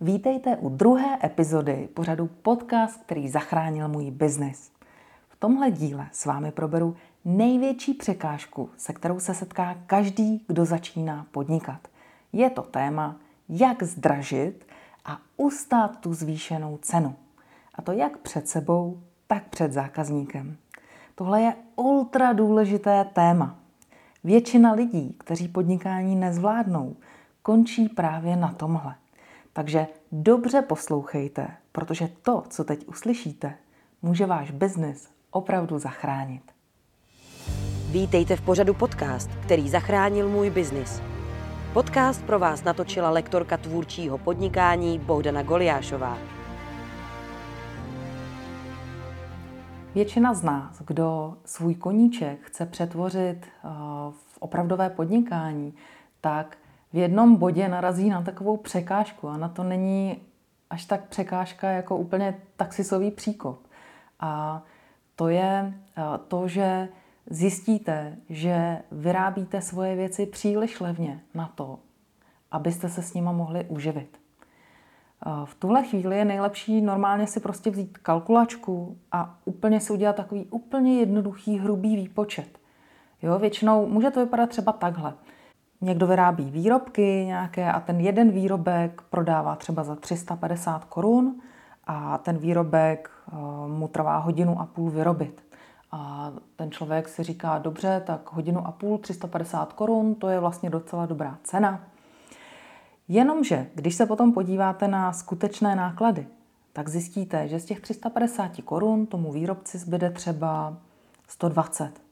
Vítejte u druhé epizody pořadu podcast, který zachránil můj biznis. V tomhle díle s vámi proberu největší překážku, se kterou se setká každý, kdo začíná podnikat. Je to téma, jak zdražit a ustát tu zvýšenou cenu. A to jak před sebou, tak před zákazníkem. Tohle je ultra důležité téma. Většina lidí, kteří podnikání nezvládnou, končí právě na tomhle. Takže dobře poslouchejte, protože to, co teď uslyšíte, může váš biznis opravdu zachránit. Vítejte v pořadu podcast, který zachránil můj biznis. Podcast pro vás natočila lektorka tvůrčího podnikání Bohdana Goliášová. Většina z nás, kdo svůj koníček chce přetvořit eh, v opravdové podnikání, tak v jednom bodě narazí na takovou překážku a na to není až tak překážka jako úplně taxisový příkop. A to je to, že zjistíte, že vyrábíte svoje věci příliš levně na to, abyste se s nima mohli uživit. V tuhle chvíli je nejlepší normálně si prostě vzít kalkulačku a úplně si udělat takový úplně jednoduchý, hrubý výpočet. Jo, většinou může to vypadat třeba takhle. Někdo vyrábí výrobky nějaké a ten jeden výrobek prodává třeba za 350 korun a ten výrobek eh, mu trvá hodinu a půl vyrobit. A ten člověk si říká, dobře, tak hodinu a půl, 350 korun, to je vlastně docela dobrá cena. Jenomže, když se potom podíváte na skutečné náklady, tak zjistíte, že z těch 350 korun tomu výrobci zbyde třeba 120.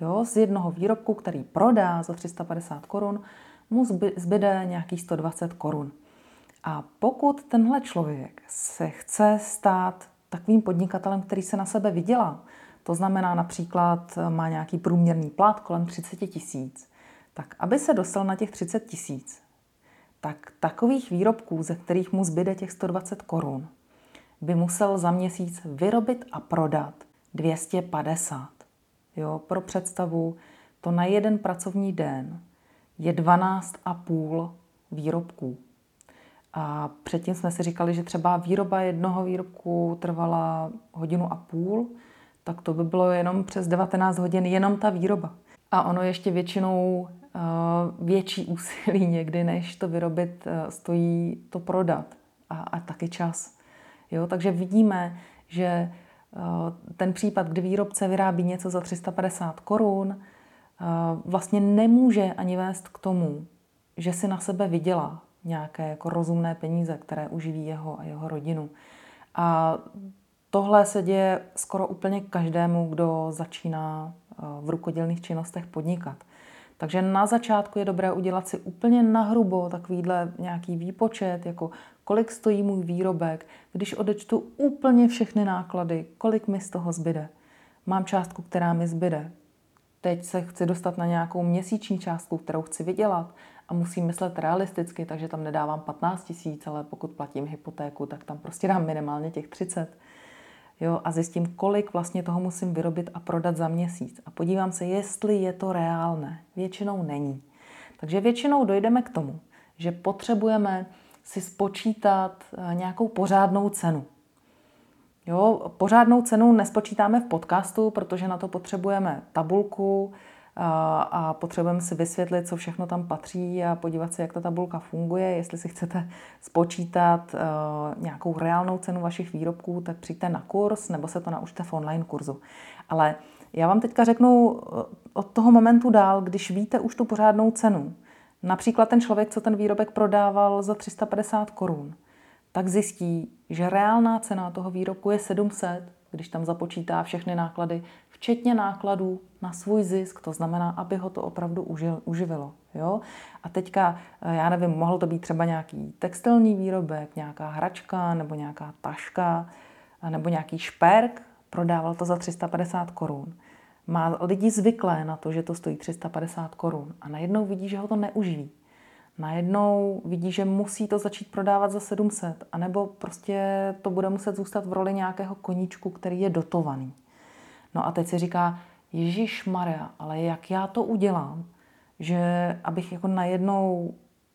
Jo, z jednoho výrobku, který prodá za 350 korun, mu zbyde nějakých 120 korun. A pokud tenhle člověk se chce stát takovým podnikatelem, který se na sebe vydělá, to znamená například má nějaký průměrný plat kolem 30 tisíc, tak aby se dostal na těch 30 tisíc, tak takových výrobků, ze kterých mu zbyde těch 120 korun, by musel za měsíc vyrobit a prodat 250. Jo, pro představu, to na jeden pracovní den je 12,5 výrobků. A předtím jsme si říkali, že třeba výroba jednoho výrobku trvala hodinu a půl, tak to by bylo jenom přes 19 hodin jenom ta výroba. A ono ještě většinou uh, větší úsilí někdy, než to vyrobit, uh, stojí to prodat a, a taky čas. Jo, takže vidíme, že Eh, ten případ, kdy výrobce vyrábí něco za 350 korun, eh, vlastně nemůže ani vést k tomu, že si na sebe vydělá nějaké jako rozumné peníze, které uživí jeho a jeho rodinu. A tohle se děje skoro úplně každému, kdo začíná eh, v rukodělných činnostech podnikat. Takže na začátku je dobré udělat si úplně nahrubo takovýhle nějaký výpočet, jako kolik stojí můj výrobek, když odečtu úplně všechny náklady, kolik mi z toho zbyde. Mám částku, která mi zbyde. Teď se chci dostat na nějakou měsíční částku, kterou chci vydělat a musím myslet realisticky, takže tam nedávám 15 tisíc, ale pokud platím hypotéku, tak tam prostě dám minimálně těch 30. Jo, a zjistím, kolik vlastně toho musím vyrobit a prodat za měsíc. A podívám se, jestli je to reálné. Většinou není. Takže většinou dojdeme k tomu, že potřebujeme si spočítat eh, nějakou pořádnou cenu. Jo, pořádnou cenu nespočítáme v podcastu, protože na to potřebujeme tabulku a, a potřebujeme si vysvětlit, co všechno tam patří a podívat se, jak ta tabulka funguje. Jestli si chcete spočítat uh, nějakou reálnou cenu vašich výrobků, tak přijďte na kurz nebo se to naučte v online kurzu. Ale já vám teďka řeknu eh, od toho momentu dál, když víte už tu pořádnou cenu, například ten člověk, co ten výrobek prodával za 350 korun, tak zjistí, že reálná cena toho výrobku je 700, když tam započítá všechny náklady, včetně nákladů na svůj zisk, to znamená, aby ho to opravdu užil, uživilo. Jo? A teďka, eh, já nevím, mohl to být třeba nějaký textilní výrobek, nějaká hračka nebo nějaká taška nebo nějaký šperk, prodával to za 350 korun má lidi zvyklé na to, že to stojí 350 korun a najednou vidí, že ho to neuživí. Najednou vidí, že musí to začít prodávat za 700, anebo prostě to bude muset zůstat v roli nějakého koníčku, který je dotovaný. No a teď si říká, Ježíš Maria, ale jak já to udělám, že abych jako najednou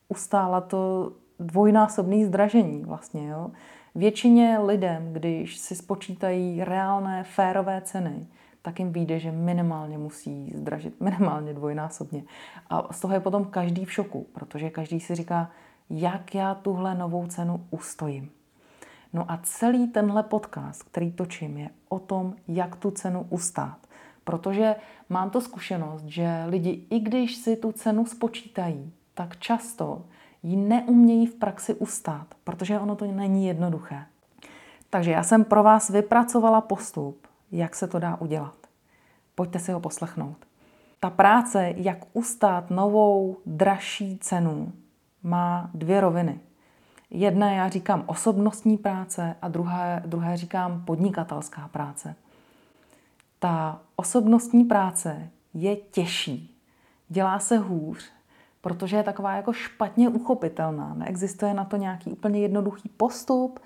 ustála to dvojnásobný zdražení vlastně. Jo? Většině lidem, když si spočítají reálné, férové ceny, tak jim vyjde, že minimálně musí zdražit, minimálně dvojnásobně. A z toho je potom každý v šoku, protože každý si říká, jak já tuhle novou cenu ustojím. No a celý tenhle podcast, který točím, je o tom, jak tu cenu ustát. Protože mám to zkušenost, že lidi, i když si tu cenu spočítají, tak často ji neumějí v praxi ustát, protože ono to není jednoduché. Takže já jsem pro vás vypracovala postup, jak se to dá udělat. Pojďte si ho poslechnout. Ta práce, jak ustát novou, dražší cenu, má dvě roviny. Jedna já říkám osobnostní práce a druhé, druhé říkám podnikatelská práce. Ta osobnostní práce je těžší, dělá se hůř, protože je taková jako špatně uchopitelná. Neexistuje na to nějaký úplně jednoduchý postup,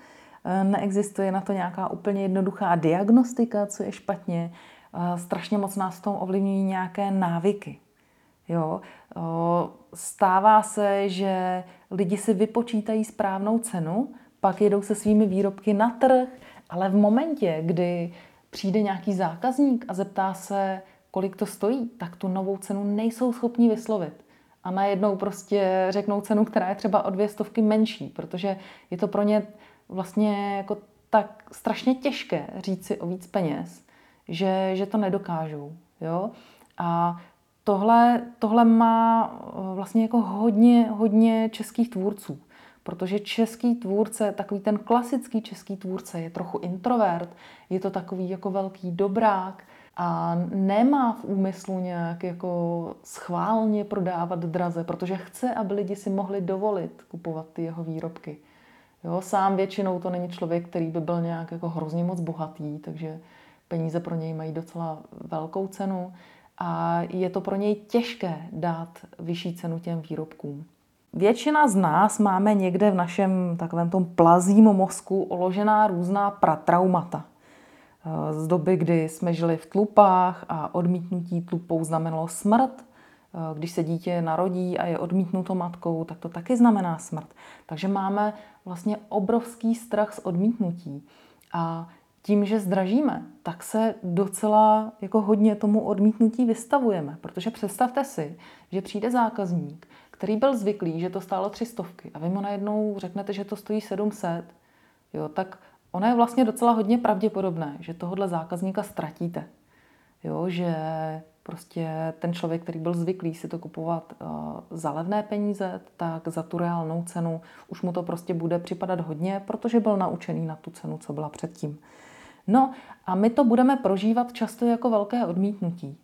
neexistuje na to nějaká úplně jednoduchá diagnostika, co je špatně. Eh, strašně moc nás v tom ovlivňují nějaké návyky. Jo? Stává se, že lidi si vypočítají správnou cenu, pak jedou se svými výrobky na trh, ale v momentě, kdy přijde nějaký zákazník a zeptá se, kolik to stojí, tak tu novou cenu nejsou schopni vyslovit. A najednou prostě řeknou cenu, která je třeba o dvě stovky menší, protože je to pro ně vlastně jako tak strašně těžké říct si o víc peněz, že, že to nedokážou. Jo? A tohle, tohle má eh, vlastně jako hodně, hodně českých tvůrců. Protože český tvůrce, takový ten klasický český tvůrce, je trochu introvert, je to takový jako velký dobrák a nemá v úmyslu nějak jako schválně prodávat draze, protože chce, aby lidi si mohli dovolit kupovat ty jeho výrobky. Jo, sám většinou to není člověk, který by byl nějak jako hrozně moc bohatý, takže peníze pro něj mají docela velkou cenu a je to pro něj těžké dát vyšší cenu těm výrobkům. Většina z nás máme někde v našem takovém tom plazím mozku oložená různá pratraumata. Z doby, kdy jsme žili v tlupách a odmítnutí tlupou znamenalo smrt. Když se dítě narodí a je odmítnuto matkou, tak to taky znamená smrt. Takže máme vlastně obrovský strach z odmítnutí. A tím, že zdražíme, tak se docela jako hodně tomu odmítnutí vystavujeme. Protože představte si, že přijde zákazník, který byl zvyklý, že to stálo tři stovky a vy mu najednou řeknete, že to stojí 700, jo, tak ono je vlastně docela hodně pravděpodobné, že tohohle zákazníka ztratíte. Jo, že prostě ten člověk, který byl zvyklý si to kupovat uh, za levné peníze, tak za tu reálnou cenu už mu to prostě bude připadat hodně, protože byl naučený na tu cenu, co byla předtím. No a my to budeme prožívat často jako velké odmítnutí.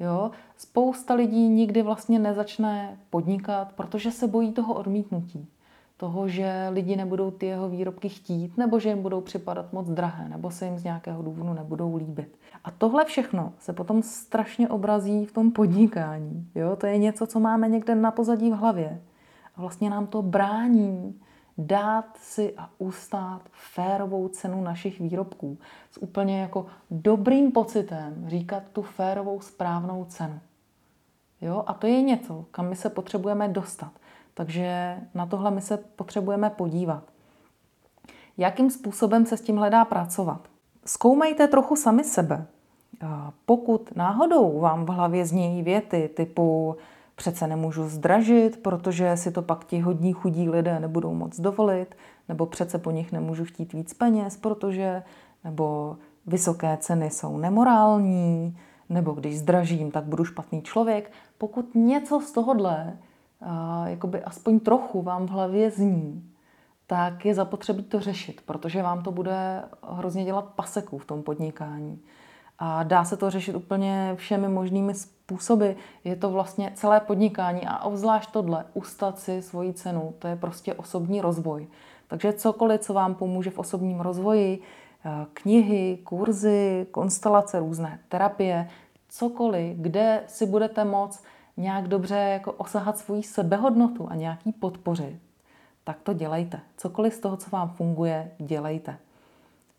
Jo? Spousta lidí nikdy vlastně nezačne podnikat, protože se bojí toho odmítnutí. Toho, že lidi nebudou ty jeho výrobky chtít, nebo že jim budou připadat moc drahé, nebo se jim z nějakého důvodu nebudou líbit. A tohle všechno se potom strašně obrazí v tom podnikání. Jo? To je něco, co máme někde na pozadí v hlavě. A vlastně nám to brání dát si a ustát férovou cenu našich výrobků. S úplně jako dobrým pocitem říkat tu férovou správnou cenu. Jo? A to je něco, kam my se potřebujeme dostat. Takže na tohle my se potřebujeme podívat. Jakým způsobem se s tím hledá pracovat? Zkoumejte trochu sami sebe. Pokud náhodou vám v hlavě znějí věty typu přece nemůžu zdražit, protože si to pak ti hodní chudí lidé nebudou moc dovolit, nebo přece po nich nemůžu chtít víc peněz, protože, nebo vysoké ceny jsou nemorální, nebo když zdražím, tak budu špatný člověk. Pokud něco z tohohle, jakoby aspoň trochu vám v hlavě zní, tak je zapotřebí to řešit, protože vám to bude hrozně dělat paseku v tom podnikání. A dá se to řešit úplně všemi možnými způsoby. Je to vlastně celé podnikání a obzvlášť tohle, ustat si svoji cenu, to je prostě osobní rozvoj. Takže cokoliv, co vám pomůže v osobním rozvoji, eh, knihy, kurzy, konstelace, různé terapie, cokoliv, kde si budete moct nějak dobře jako osahat svoji sebehodnotu a nějaký podpořit, tak to dělejte. Cokoliv z toho, co vám funguje, dělejte.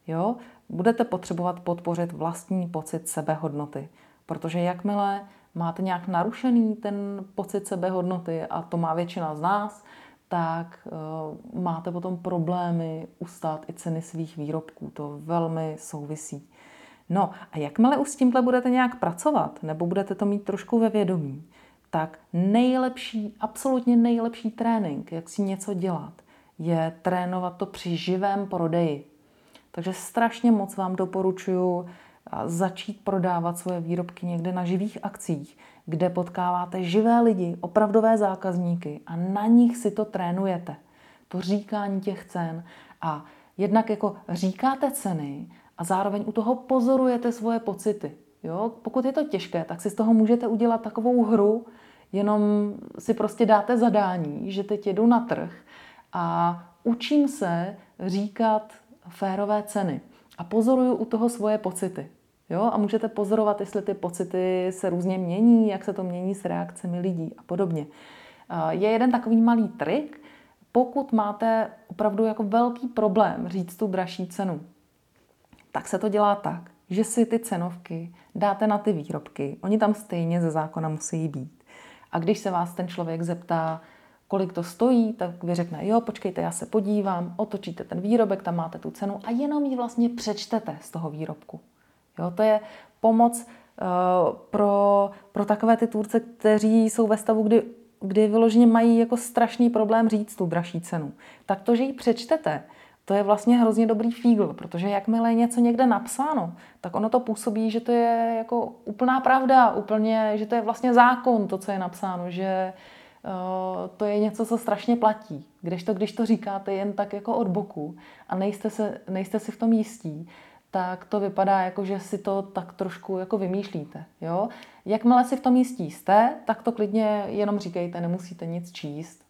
Jo? budete potřebovat podpořit vlastní pocit sebehodnoty. Protože jakmile máte nějak narušený ten pocit sebehodnoty, a to má většina z nás, tak uh, máte potom problémy ustát i ceny svých výrobků. To velmi souvisí. No a jakmile už s tímhle budete nějak pracovat, nebo budete to mít trošku ve vědomí, tak nejlepší, absolutně nejlepší trénink, jak si něco dělat, je trénovat to při živém prodeji. Takže strašně moc vám doporučuji začít prodávat svoje výrobky někde na živých akcích, kde potkáváte živé lidi, opravdové zákazníky a na nich si to trénujete. To říkání těch cen a jednak jako říkáte ceny a zároveň u toho pozorujete svoje pocity. Jo? Pokud je to těžké, tak si z toho můžete udělat takovou hru, jenom si prostě dáte zadání, že teď jedu na trh a učím se říkat férové ceny a pozoruju u toho svoje pocity. Jo? A můžete pozorovat, jestli ty pocity se různě mění, jak se to mění s reakcemi lidí a podobně. Je jeden takový malý trik, pokud máte opravdu jako velký problém říct tu dražší cenu, tak se to dělá tak, že si ty cenovky dáte na ty výrobky. Oni tam stejně ze zákona musí být. A když se vás ten člověk zeptá, kolik to stojí, tak vy řekne, jo, počkejte, já se podívám, otočíte ten výrobek, tam máte tu cenu a jenom ji vlastně přečtete z toho výrobku. Jo, to je pomoc uh, pro, pro takové ty tvůrce, kteří jsou ve stavu, kdy, kdy vyloženě mají jako strašný problém říct tu dražší cenu. Tak to, že ji přečtete, to je vlastně hrozně dobrý fígl, protože jakmile je něco někde napsáno, tak ono to působí, že to je jako úplná pravda, úplně, že to je vlastně zákon, to, co je napsáno, že uh, to je něco, co strašně platí. Když to, když to říkáte jen tak jako od boku a nejste, se, nejste si v tom jistí, tak to vypadá jako, že si to tak trošku jako vymýšlíte. Jo? Jakmile si v tom jistí jste, tak to klidně jenom říkejte, nemusíte nic číst.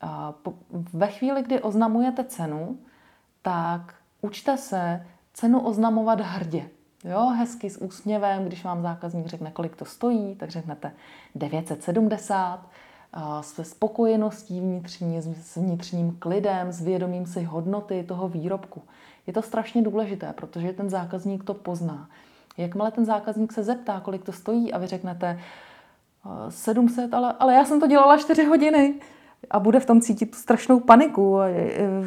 A po, ve chvíli, kdy oznamujete cenu, tak učte se cenu oznamovat hrdě. Jo, hezky s úsměvem, když vám zákazník řekne, kolik to stojí, tak řeknete 970, se spokojeností vnitřní, s vnitřním klidem, s vědomím si hodnoty toho výrobku. Je to strašně důležité, protože ten zákazník to pozná. Jakmile ten zákazník se zeptá, kolik to stojí a vy řeknete 700, ale, ale já jsem to dělala 4 hodiny, a bude v tom cítit strašnou paniku,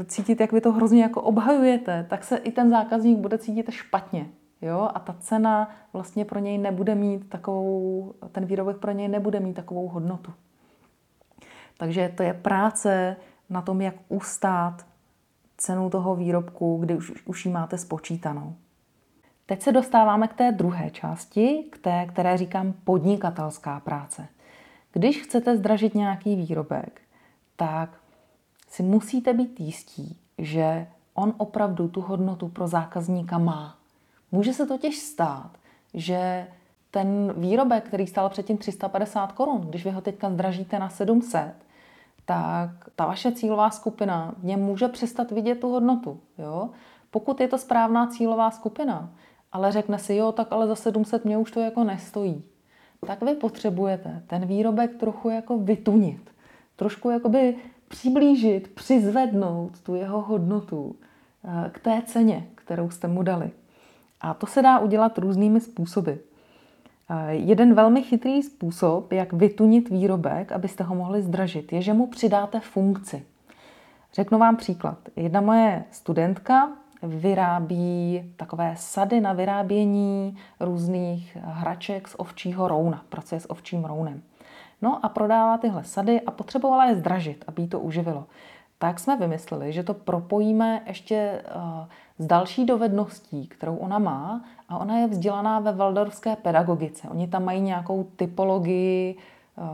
cítit, jak vy to hrozně jako obhajujete, tak se i ten zákazník bude cítit špatně. Jo? A ta cena vlastně pro něj nebude mít takovou, ten výrobek pro něj nebude mít takovou hodnotu. Takže to je práce na tom, jak ustát cenu toho výrobku, kdy už, už ji máte spočítanou. Teď se dostáváme k té druhé části, k té, které říkám podnikatelská práce. Když chcete zdražit nějaký výrobek, tak si musíte být jistí, že on opravdu tu hodnotu pro zákazníka má. Může se totiž stát, že ten výrobek, který stál předtím 350 korun, když vy ho teďka zdražíte na 700, tak ta vaše cílová skupina v něm může přestat vidět tu hodnotu. Jo? Pokud je to správná cílová skupina, ale řekne si, jo, tak ale za 700 mě už to jako nestojí, tak vy potřebujete ten výrobek trochu jako vytunit trošku jakoby přiblížit, přizvednout tu jeho hodnotu eh, k té ceně, kterou jste mu dali. A to se dá udělat různými způsoby. Eh, jeden velmi chytrý způsob, jak vytunit výrobek, abyste ho mohli zdražit, je, že mu přidáte funkci. Řeknu vám příklad. Jedna moje studentka vyrábí takové sady na vyrábění různých hraček z ovčího rouna. Pracuje s ovčím rounem. No a prodává tyhle sady a potřebovala je zdražit, aby jí to uživilo. Tak jsme vymysleli, že to propojíme ještě uh, s další dovedností, kterou ona má a ona je vzdělaná ve valdorské pedagogice. Oni tam mají nějakou typologii uh,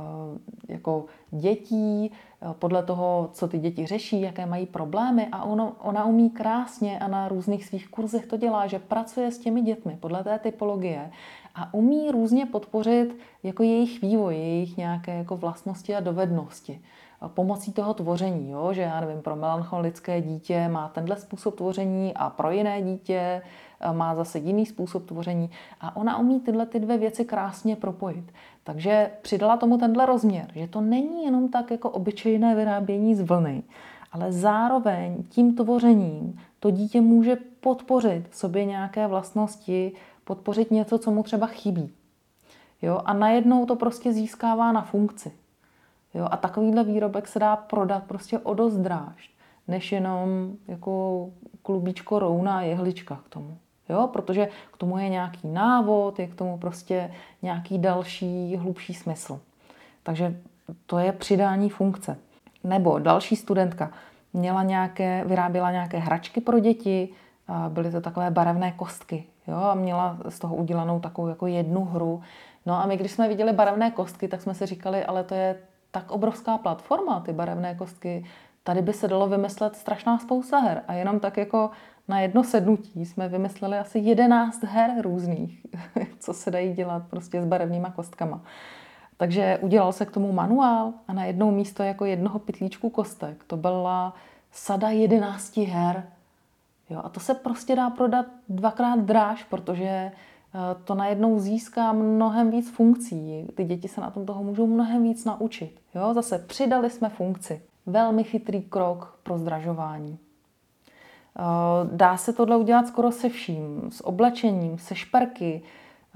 jako dětí, uh, podle toho, co ty děti řeší, jaké mají problémy a ono, ona umí krásně a na různých svých kurzech to dělá, že pracuje s těmi dětmi podle té typologie a umí různě podpořit jako jejich vývoj, jejich nějaké jako vlastnosti a dovednosti pomocí toho tvoření, jo? že já nevím, pro melancholické dítě má tenhle způsob tvoření a pro jiné dítě eh, má zase jiný způsob tvoření a ona umí tyhle ty dvě věci krásně propojit. Takže přidala tomu tenhle rozměr, že to není jenom tak jako obyčejné vyrábění z vlny, ale zároveň tím tvořením to dítě může podpořit v sobě nějaké vlastnosti, podpořit něco, co mu třeba chybí. Jo? A najednou to prostě získává na funkci. Jo? A takovýhle výrobek se dá prodat prostě o dost dráž, než jenom jako klubíčko rouna a jehlička k tomu. Jo? Protože k tomu je nějaký návod, je k tomu prostě nějaký další, hlubší smysl. Takže to je přidání funkce. Nebo další studentka měla nějaké, vyráběla nějaké hračky pro děti, byly to takové barevné kostky. Jo? A měla z toho udělanou takovou jako jednu hru. No a my, když jsme viděli barevné kostky, tak jsme si říkali, ale to je tak obrovská platforma, ty barevné kostky. Tady by se dalo vymyslet strašná spousta her. A jenom tak jako na jedno sednutí jsme vymysleli asi 11 her různých, co se dají dělat prostě s barevnýma kostkama. Takže udělal se k tomu manuál a na jednou místo jako jednoho pytlíčku kostek to byla sada 11 her. Jo, a to se prostě dá prodat dvakrát dráž, protože eh, to najednou získá mnohem víc funkcí. Ty děti se na tom toho můžou mnohem víc naučit. Jo, zase přidali jsme funkci. Velmi chytrý krok pro zdražování. Eh, dá se tohle udělat skoro se vším. S oblečením, se šperky,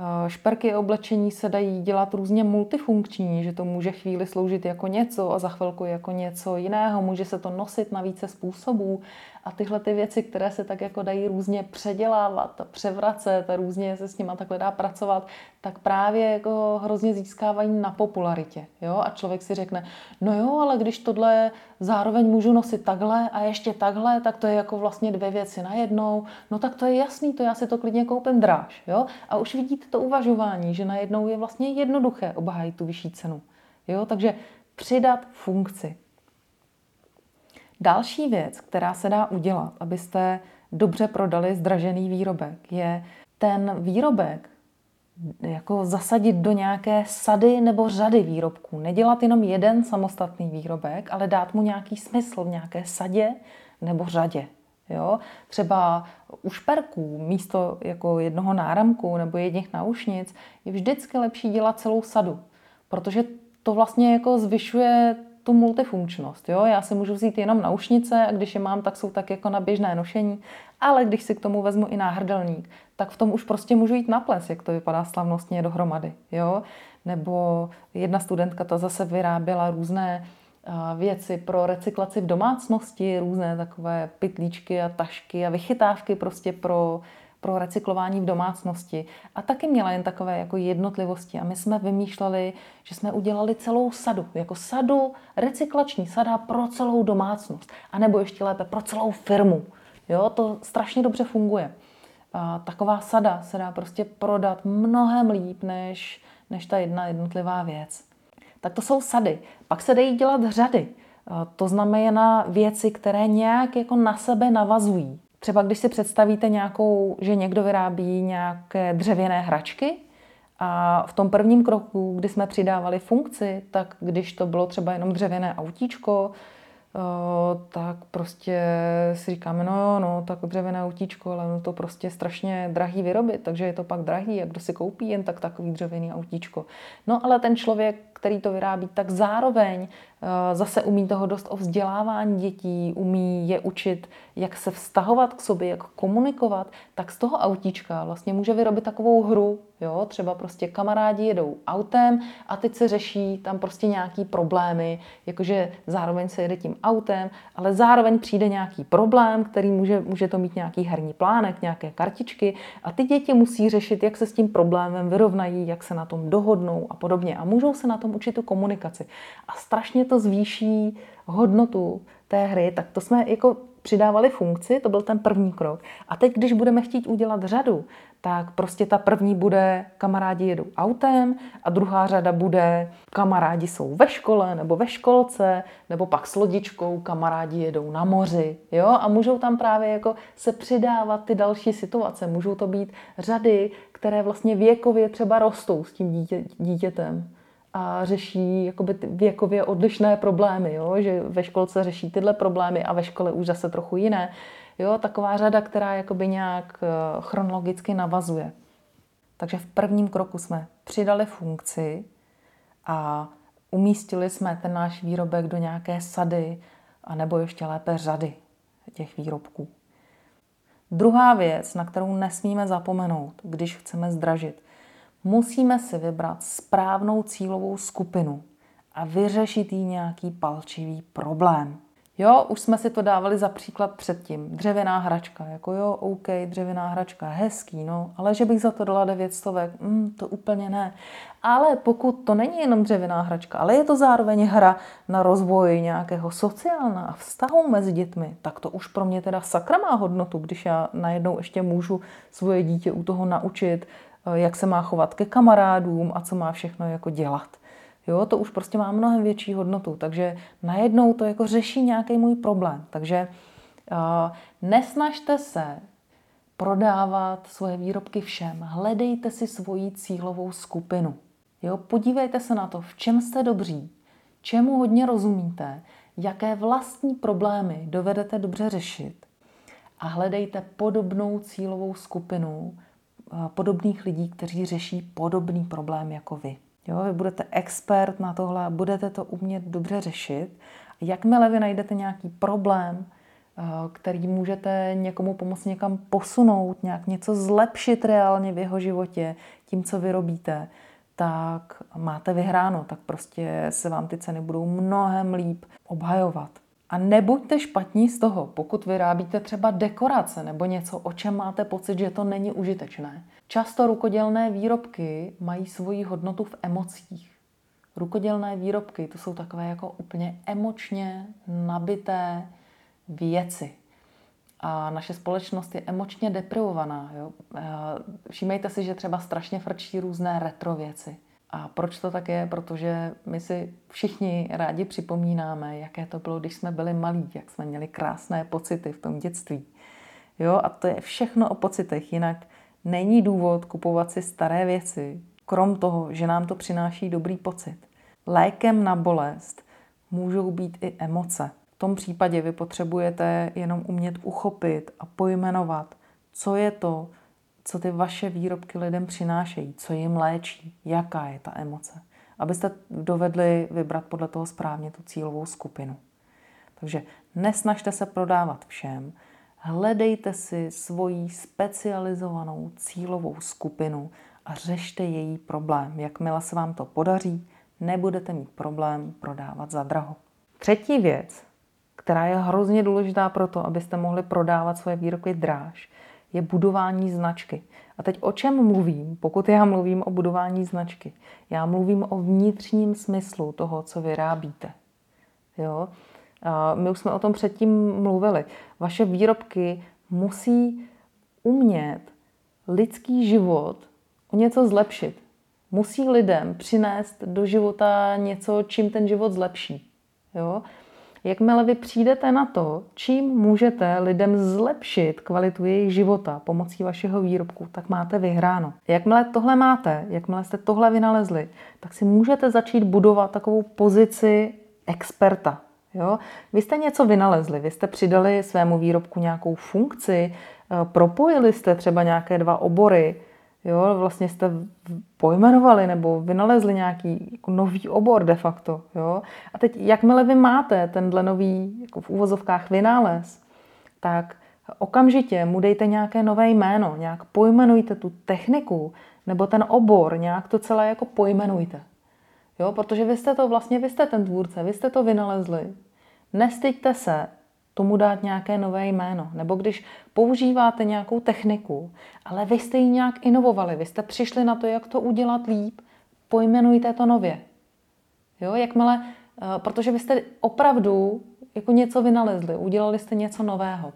Eh, šperky a oblečení se dají dělat různě multifunkční, že to může chvíli sloužit jako něco a za chvilku jako něco jiného. Může se to nosit na více způsobů. A tyhle ty věci, které se tak jako dají různě předělávat převracet různě se s nimi takhle dá pracovat, tak právě jako hrozně získávají na popularitě. Jo? A člověk si řekne, no jo, ale když tohle zároveň můžu nosit takhle a ještě takhle, tak to je jako vlastně dvě věci najednou. No tak to je jasný, to já si to klidně koupím dráž. Jo? A už vidíte to uvažování, že najednou je vlastně jednoduché obhájit tu vyšší cenu. Jo? Takže přidat funkci. Další věc, která se dá udělat, abyste dobře prodali zdražený výrobek, je ten výrobek jako zasadit do nějaké sady nebo řady výrobků. Nedělat jenom jeden samostatný výrobek, ale dát mu nějaký smysl v nějaké sadě nebo řadě. Jo? Třeba u šperků místo jako jednoho náramku nebo jedných naušnic je vždycky lepší dělat celou sadu, protože to vlastně jako zvyšuje tu multifunkčnost. Jo? Já si můžu vzít jenom naušnice a když je mám, tak jsou tak jako na běžné nošení, ale když si k tomu vezmu i náhrdelník, tak v tom už prostě můžu jít na ples, jak to vypadá slavnostně dohromady. Jo? Nebo jedna studentka to zase vyráběla různé věci pro recyklaci v domácnosti, různé takové pytlíčky a tašky a vychytávky prostě pro pro recyklování v domácnosti. A taky měla jen takové jako jednotlivosti. A my jsme vymýšleli, že jsme udělali celou sadu, jako sadu, recyklační sada pro celou domácnost. A nebo ještě lépe pro celou firmu. Jo, to strašně dobře funguje. A taková sada se dá prostě prodat mnohem líp, než, než ta jedna jednotlivá věc. Tak to jsou sady. Pak se dají dělat řady. To znamená věci, které nějak jako na sebe navazují. Třeba když si představíte nějakou, že někdo vyrábí nějaké dřevěné hračky a v tom prvním kroku, kdy jsme přidávali funkci, tak když to bylo třeba jenom dřevěné autíčko, tak prostě si říkáme, no jo, no, tak dřevěné autíčko, ale no to prostě strašně drahý vyrobit, takže je to pak drahý a kdo si koupí jen tak takový dřevěný autíčko. No ale ten člověk, který to vyrábí, tak zároveň Eh, zase umí toho dost o vzdělávání dětí, umí je učit, jak se vztahovat k sobě, jak komunikovat, tak z toho autíčka vlastně může vyrobit takovou hru, jo, třeba prostě kamarádi jedou autem a teď se řeší tam prostě nějaký problémy, jakože zároveň se jede tím autem, ale zároveň přijde nějaký problém, který může, může to mít nějaký herní plánek, nějaké kartičky a ty děti musí řešit, jak se s tím problémem vyrovnají, jak se na tom dohodnou a podobně. A můžou se na tom učit tu komunikaci. A strašně to zvýší hodnotu té hry, tak to jsme jako přidávali funkci, to byl ten první krok. A teď, když budeme chtít udělat řadu, tak prostě ta první bude kamarádi jedou autem a druhá řada bude kamarádi jsou ve škole nebo ve školce, nebo pak s lodičkou kamarádi jedou na moři. Jo? A můžou tam právě jako se přidávat ty další situace. Můžou to být řady, které vlastně věkově třeba rostou s tím dítě, dítětem a řeší jakoby věkově odlišné problémy, jo? že ve školce řeší tyhle problémy a ve škole už zase trochu jiné. Jo? Taková řada, která jakoby nějak eh, chronologicky navazuje. Takže v prvním kroku jsme přidali funkci a umístili jsme ten náš výrobek do nějaké sady, a nebo ještě lépe řady těch výrobků. Druhá věc, na kterou nesmíme zapomenout, když chceme zdražit, musíme si vybrat správnou cílovou skupinu a vyřešit jí nějaký palčivý problém. Jo, už jsme si to dávali za příklad předtím. Dřevěná hračka, jako jo, OK, dřevěná hračka, hezký, no, ale že bych za to dala devět stovek, mm, to úplně ne. Ale pokud to není jenom dřevěná hračka, ale je to zároveň hra na rozvoj nějakého sociálna vztahu mezi dětmi, tak to už pro mě teda sakra má hodnotu, když já najednou ještě můžu svoje dítě u toho naučit, jak se má chovat ke kamarádům a co má všechno jako dělat. Jo, to už prostě má mnohem větší hodnotu, takže najednou to jako řeší nějaký můj problém. Takže uh, nesnažte se prodávat svoje výrobky všem. Hledejte si svoji cílovou skupinu. Jo, podívejte se na to, v čem jste dobří, čemu hodně rozumíte, jaké vlastní problémy dovedete dobře řešit a hledejte podobnou cílovou skupinu podobných lidí, kteří řeší podobný problém jako vy. Jo, vy budete expert na tohle, budete to umět dobře řešit. Jakmile vy najdete nějaký problém, eh, který můžete někomu pomoct někam posunout, nějak něco zlepšit reálně v jeho životě tím, co vyrobíte, tak máte vyhráno, tak prostě se vám ty ceny budou mnohem líp obhajovat. A nebuďte špatní z toho, pokud vyrábíte třeba dekorace nebo něco, o čem máte pocit, že to není užitečné. Často rukodělné výrobky mají svoji hodnotu v emocích. Rukodělné výrobky to jsou takové jako úplně emočně nabité věci. A naše společnost je emočně deprivovaná. Jo? Všímejte si, že třeba strašně frčí různé retro věci. A proč to tak je? Protože my si všichni rádi připomínáme, jaké to bylo, když jsme byli malí, jak jsme měli krásné pocity v tom dětství. Jo, a to je všechno o pocitech, jinak není důvod kupovat si staré věci, krom toho, že nám to přináší dobrý pocit. Lékem na bolest můžou být i emoce. V tom případě vy potřebujete jenom umět uchopit a pojmenovat, co je to, co ty vaše výrobky lidem přinášejí, co jim léčí, jaká je ta emoce. Abyste dovedli vybrat podle toho správně tu cílovou skupinu. Takže nesnažte se prodávat všem, hledejte si svoji specializovanou cílovou skupinu a řešte její problém. Jakmile se vám to podaří, nebudete mít problém prodávat za draho. Třetí věc, která je hrozně důležitá pro to, abyste mohli prodávat svoje výrobky dráž, je budování značky. A teď o čem mluvím, pokud já mluvím o budování značky? Já mluvím o vnitřním smyslu toho, co vyrábíte. Jo? A my už jsme o tom předtím mluvili. Vaše výrobky musí umět lidský život o něco zlepšit. Musí lidem přinést do života něco, čím ten život zlepší. Jo? Jakmile vy přijdete na to, čím můžete lidem zlepšit kvalitu jejich života pomocí vašeho výrobku, tak máte vyhráno. Jakmile tohle máte, jakmile jste tohle vynalezli, tak si můžete začít budovat takovou pozici experta. Jo? Vy jste něco vynalezli, vy jste přidali svému výrobku nějakou funkci, eh, propojili jste třeba nějaké dva obory, Jo, vlastně jste pojmenovali nebo vynalezli nějaký jako nový obor de facto. Jo? A teď, jakmile vy máte tenhle nový jako v úvozovkách vynález, tak okamžitě mu dejte nějaké nové jméno, nějak pojmenujte tu techniku nebo ten obor, nějak to celé jako pojmenujte. Jo, protože vy jste to vlastně, vy jste ten tvůrce, vy jste to vynalezli. Nestyďte se tomu dát nějaké nové jméno. Nebo když používáte nějakou techniku, ale vy jste ji nějak inovovali, vy jste přišli na to, jak to udělat líp, pojmenujte to nově. Jo, jakmile, eh, protože vy jste opravdu jako něco vynalezli, udělali jste něco nového.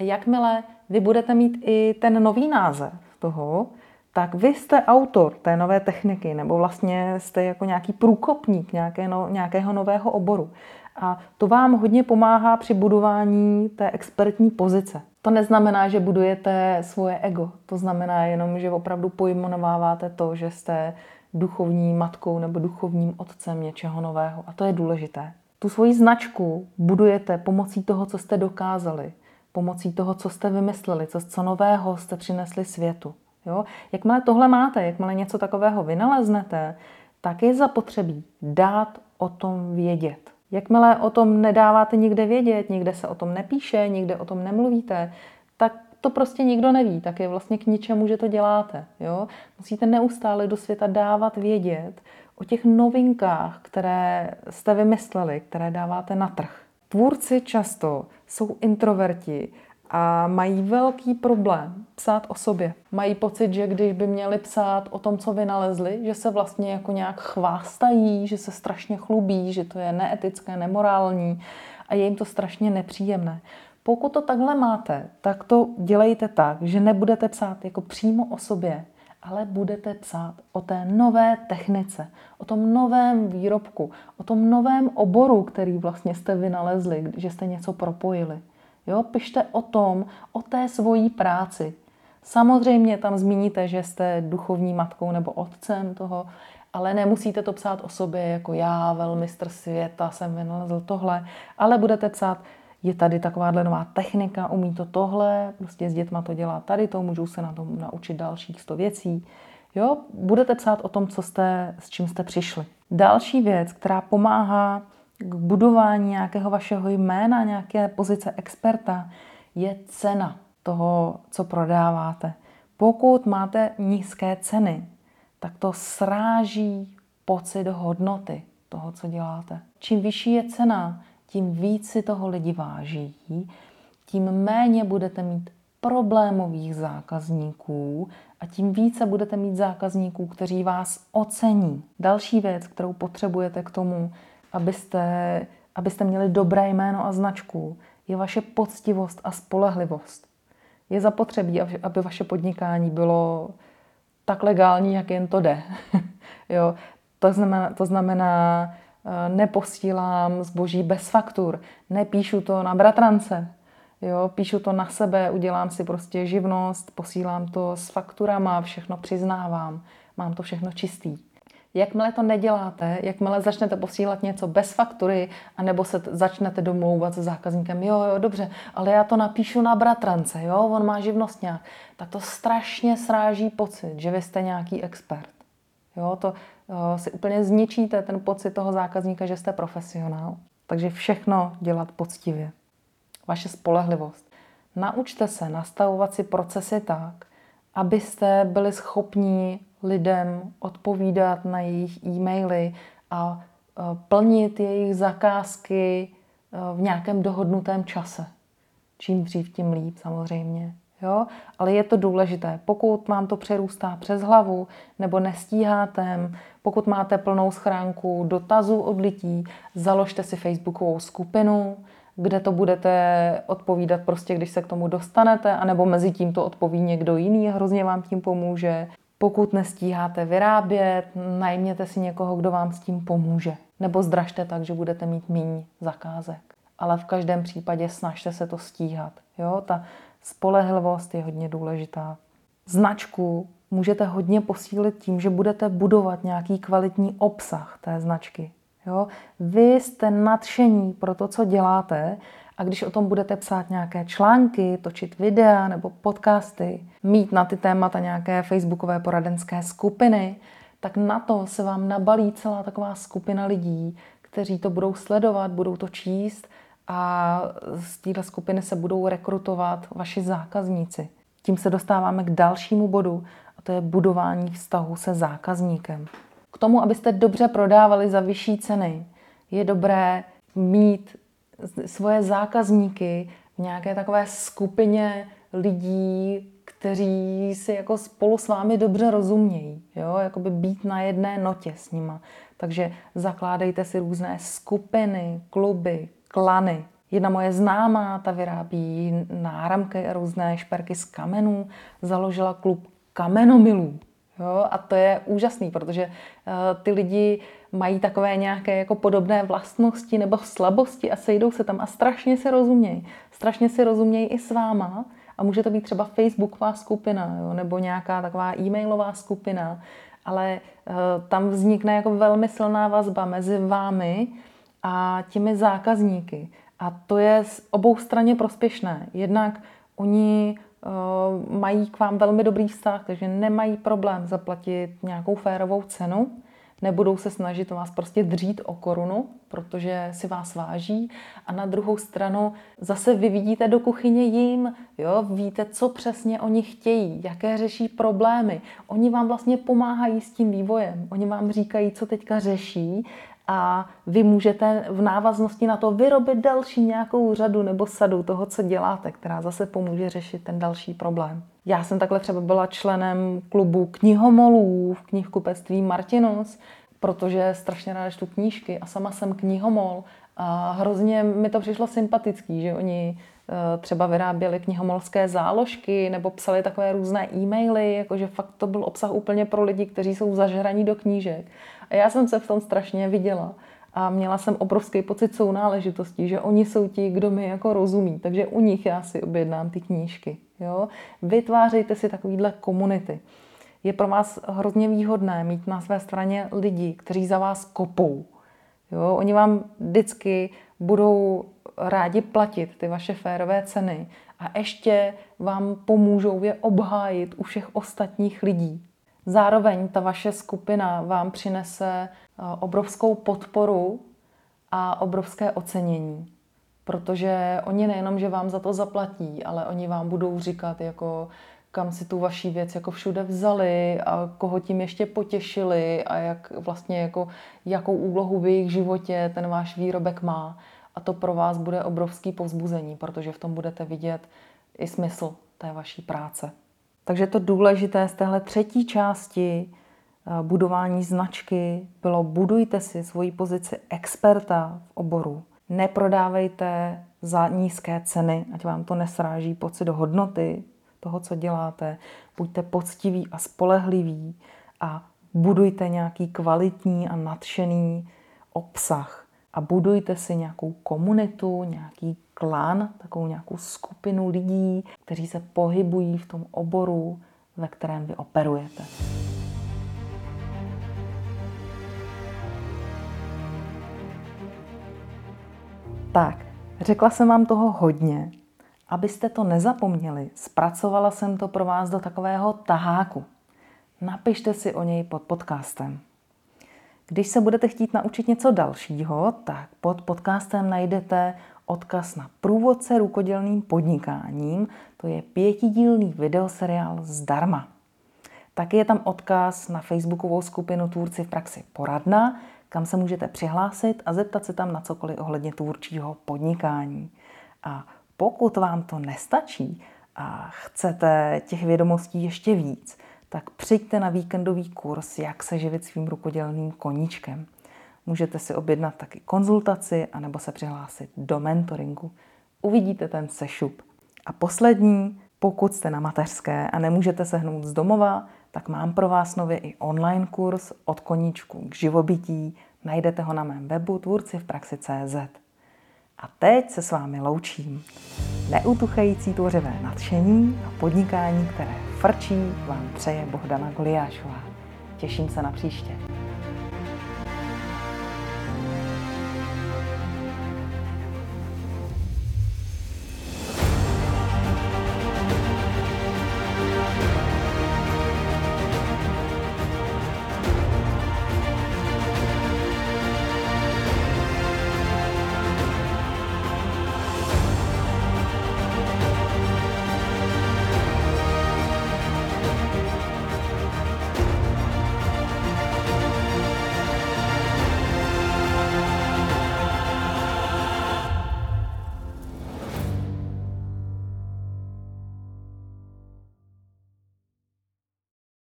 A jakmile vy budete mít i ten nový název toho, tak vy jste autor té nové techniky, nebo vlastně jste jako nějaký průkopník nějaké no, nějakého nového oboru. A to vám hodně pomáhá při budování té expertní pozice. To neznamená, že budujete svoje ego. To znamená jenom, že opravdu pojmenováváte to, že jste duchovní matkou nebo duchovním otcem něčeho nového. A to je důležité. Tu svoji značku budujete pomocí toho, co jste dokázali, pomocí toho, co jste vymysleli, co, co nového jste přinesli světu. Jo? Jakmile tohle máte, jakmile něco takového vynaleznete, tak je zapotřebí dát o tom vědět. Jakmile o tom nedáváte nikde vědět, nikde se o tom nepíše, nikde o tom nemluvíte, tak to prostě nikdo neví, tak je vlastně k ničemu, že to děláte. Jo? Musíte neustále do světa dávat vědět o těch novinkách, které jste vymysleli, které dáváte na trh. Tvůrci často jsou introverti a mají velký problém psát o sobě. Mají pocit, že když by měli psát o tom, co vynalezli, že se vlastně jako nějak chvástají, že se strašně chlubí, že to je neetické, nemorální a je jim to strašně nepříjemné. Pokud to takhle máte, tak to dělejte tak, že nebudete psát jako přímo o sobě, ale budete psát o té nové technice, o tom novém výrobku, o tom novém oboru, který vlastně jste vynalezli, že jste něco propojili. Jo, pište o tom, o té svojí práci. Samozřejmě tam zmíníte, že jste duchovní matkou nebo otcem toho, ale nemusíte to psát o sobě jako já, velmistr světa, jsem vynalezl tohle, ale budete psát, je tady takováhle nová technika, umí to tohle, prostě s dětma to dělá tady to, můžou se na tom naučit dalších sto věcí. Jo, budete psát o tom, co jste, s čím jste přišli. Další věc, která pomáhá k budování nějakého vašeho jména, nějaké pozice experta, je cena toho, co prodáváte. Pokud máte nízké ceny, tak to sráží pocit hodnoty toho, co děláte. Čím vyšší je cena, tím víc si toho lidi váží, tím méně budete mít problémových zákazníků a tím více budete mít zákazníků, kteří vás ocení. Další věc, kterou potřebujete k tomu, abyste, abyste měli dobré jméno a značku, je vaše poctivost a spolehlivost. Je zapotřebí, aby vaše podnikání bylo tak legální, jak jen to jde. jo, to znamená, to znamená, eh, neposílám zboží bez faktur, nepíšu to na bratrance, jo, píšu to na sebe, udělám si prostě živnost, posílám to s fakturama, všechno přiznávám, mám to všechno čistý. Jakmile to neděláte, jakmile začnete posílat něco bez faktury, anebo se začnete domlouvat s zákazníkem, jo, jo, dobře, ale já to napíšu na bratrance, jo, on má živnost nějak, tak to strašně sráží pocit, že vy jste nějaký expert. Jo, to uh, si úplně zničíte ten pocit toho zákazníka, že jste profesionál. Takže všechno dělat poctivě. Vaše spolehlivost. Naučte se nastavovat si procesy tak, abyste byli schopni lidem odpovídat na jejich e-maily a e, plnit jejich zakázky e, v nějakém dohodnutém čase. Čím dřív, tím líp samozřejmě. Jo? Ale je to důležité. Pokud vám to přerůstá přes hlavu nebo nestíháte, pokud máte plnou schránku dotazů od lidí, založte si facebookovou skupinu, kde to budete odpovídat prostě, když se k tomu dostanete, anebo mezi tím to odpoví někdo jiný hrozně vám tím pomůže. Pokud nestíháte vyrábět, najměte si někoho, kdo vám s tím pomůže. Nebo zdražte tak, že budete mít méně zakázek. Ale v každém případě snažte se to stíhat. Jo? Ta spolehlivost je hodně důležitá. Značku můžete hodně posílit tím, že budete budovat nějaký kvalitní obsah té značky. Jo? Vy jste nadšení pro to, co děláte a když o tom budete psát nějaké články, točit videa nebo podcasty, mít na ty témata nějaké facebookové poradenské skupiny, tak na to se vám nabalí celá taková skupina lidí, kteří to budou sledovat, budou to číst a z této skupiny se budou rekrutovat vaši zákazníci. Tím se dostáváme k dalšímu bodu a to je budování vztahu se zákazníkem. K tomu, abyste dobře prodávali za vyšší ceny, je dobré mít svoje zákazníky v nějaké takové skupině lidí, kteří si jako spolu s vámi dobře rozumějí, jo, jakoby být na jedné notě s nima. Takže zakládejte si různé skupiny, kluby, klany. Jedna moje známá, ta vyrábí náramky a různé šperky z kamenů, založila klub kamenomilů. Jo? A to je úžasný, protože uh, ty lidi mají takové nějaké jako podobné vlastnosti nebo slabosti a sejdou se tam a strašně se rozumějí. Strašně si rozumějí i s váma a může to být třeba facebooková skupina jo? nebo nějaká taková e-mailová skupina, ale uh, tam vznikne jako velmi silná vazba mezi vámi a těmi zákazníky. A to je obou straně prospěšné. Jednak oni mají k vám velmi dobrý vztah, takže nemají problém zaplatit nějakou férovou cenu. nebudou se snažit vás prostě dřít o korunu, protože si vás váží a na druhou stranu zase vy vidíte do kuchyně jim, jo, víte, co přesně oni chtějí, jaké řeší problémy. Oni vám vlastně pomáhají s tím vývojem, oni vám říkají, co teďka řeší a vy můžete v návaznosti na to vyrobit další nějakou řadu nebo sadu toho, co děláte, která zase pomůže řešit ten další problém. Já jsem takhle třeba byla členem klubu knihomolů v knihkupectví Martinus, protože strašně ráda čtu knížky a sama jsem knihomol a hrozně mi to přišlo sympatický, že oni eh, třeba vyráběli knihomolské záložky nebo psali takové různé e-maily, jakože fakt to byl obsah úplně pro lidi, kteří jsou zažraní do knížek. Já jsem se v tom strašně viděla. A měla jsem obrovský pocit sounáležitosti, že oni jsou ti, kdo mi jako rozumí. Takže u nich já si objednám ty knížky. Jo? Vytvářejte si takovýhle komunity. Je pro vás hrozně výhodné mít na své straně lidi, kteří za vás kopou. Jo? Oni vám vždycky budou rádi platit ty vaše férové ceny a ještě vám pomůžou je obhájit u všech ostatních lidí. Zároveň ta vaše skupina vám přinese eh, obrovskou podporu a obrovské ocenění. Protože oni nejenom, že vám za to zaplatí, ale oni vám budou říkat, jako kam si tu vaší věc jako všude vzali a koho tím ještě potěšili a jak vlastně jako, jakou úlohu v jejich životě ten váš výrobek má. A to pro vás bude obrovský povzbuzení, protože v tom budete vidět i smysl té vaší práce. Takže to důležité z téhle třetí části eh, budování značky bylo budujte si svoji pozici experta v oboru. Neprodávejte za nízké ceny, ať vám to nesráží pocit do hodnoty toho, co děláte. Buďte poctiví a spolehliví a budujte nějaký kvalitní a nadšený obsah. A budujte si nějakou komunitu, nějaký klan, takovou nějakou skupinu lidí, kteří se pohybují v tom oboru, ve kterém vy operujete. Tak, řekla jsem vám toho hodně. Abyste to nezapomněli, zpracovala jsem to pro vás do takového taháku. Napište si o něj pod podcastem. Když se budete chtít naučit něco dalšího, tak pod podcastem najdete odkaz na průvodce rukodělným podnikáním. To je pětidílný videoseriál zdarma. Taky je tam odkaz na facebookovou skupinu Tvůrci v praxi poradna, kam se můžete přihlásit a zeptat se tam na cokoliv ohledně tvůrčího podnikání. A pokud vám to nestačí a chcete těch vědomostí ještě víc, tak přijďte na víkendový kurz, jak se živit svým rukodělným koníčkem. Můžete si objednat taky konzultaci anebo se přihlásit do mentoringu. Uvidíte ten sešup. A poslední, pokud jste na mateřské a nemůžete sehnout z domova, tak mám pro vás nově i online kurz od koníčku k živobytí. Najdete ho na mém webu tvůrci v praxi.cz. A teď se s vámi loučím. Neutuchající tvořivé nadšení a podnikání, které frčí, vám přeje Bohdana Goliášová. Těším se na příště.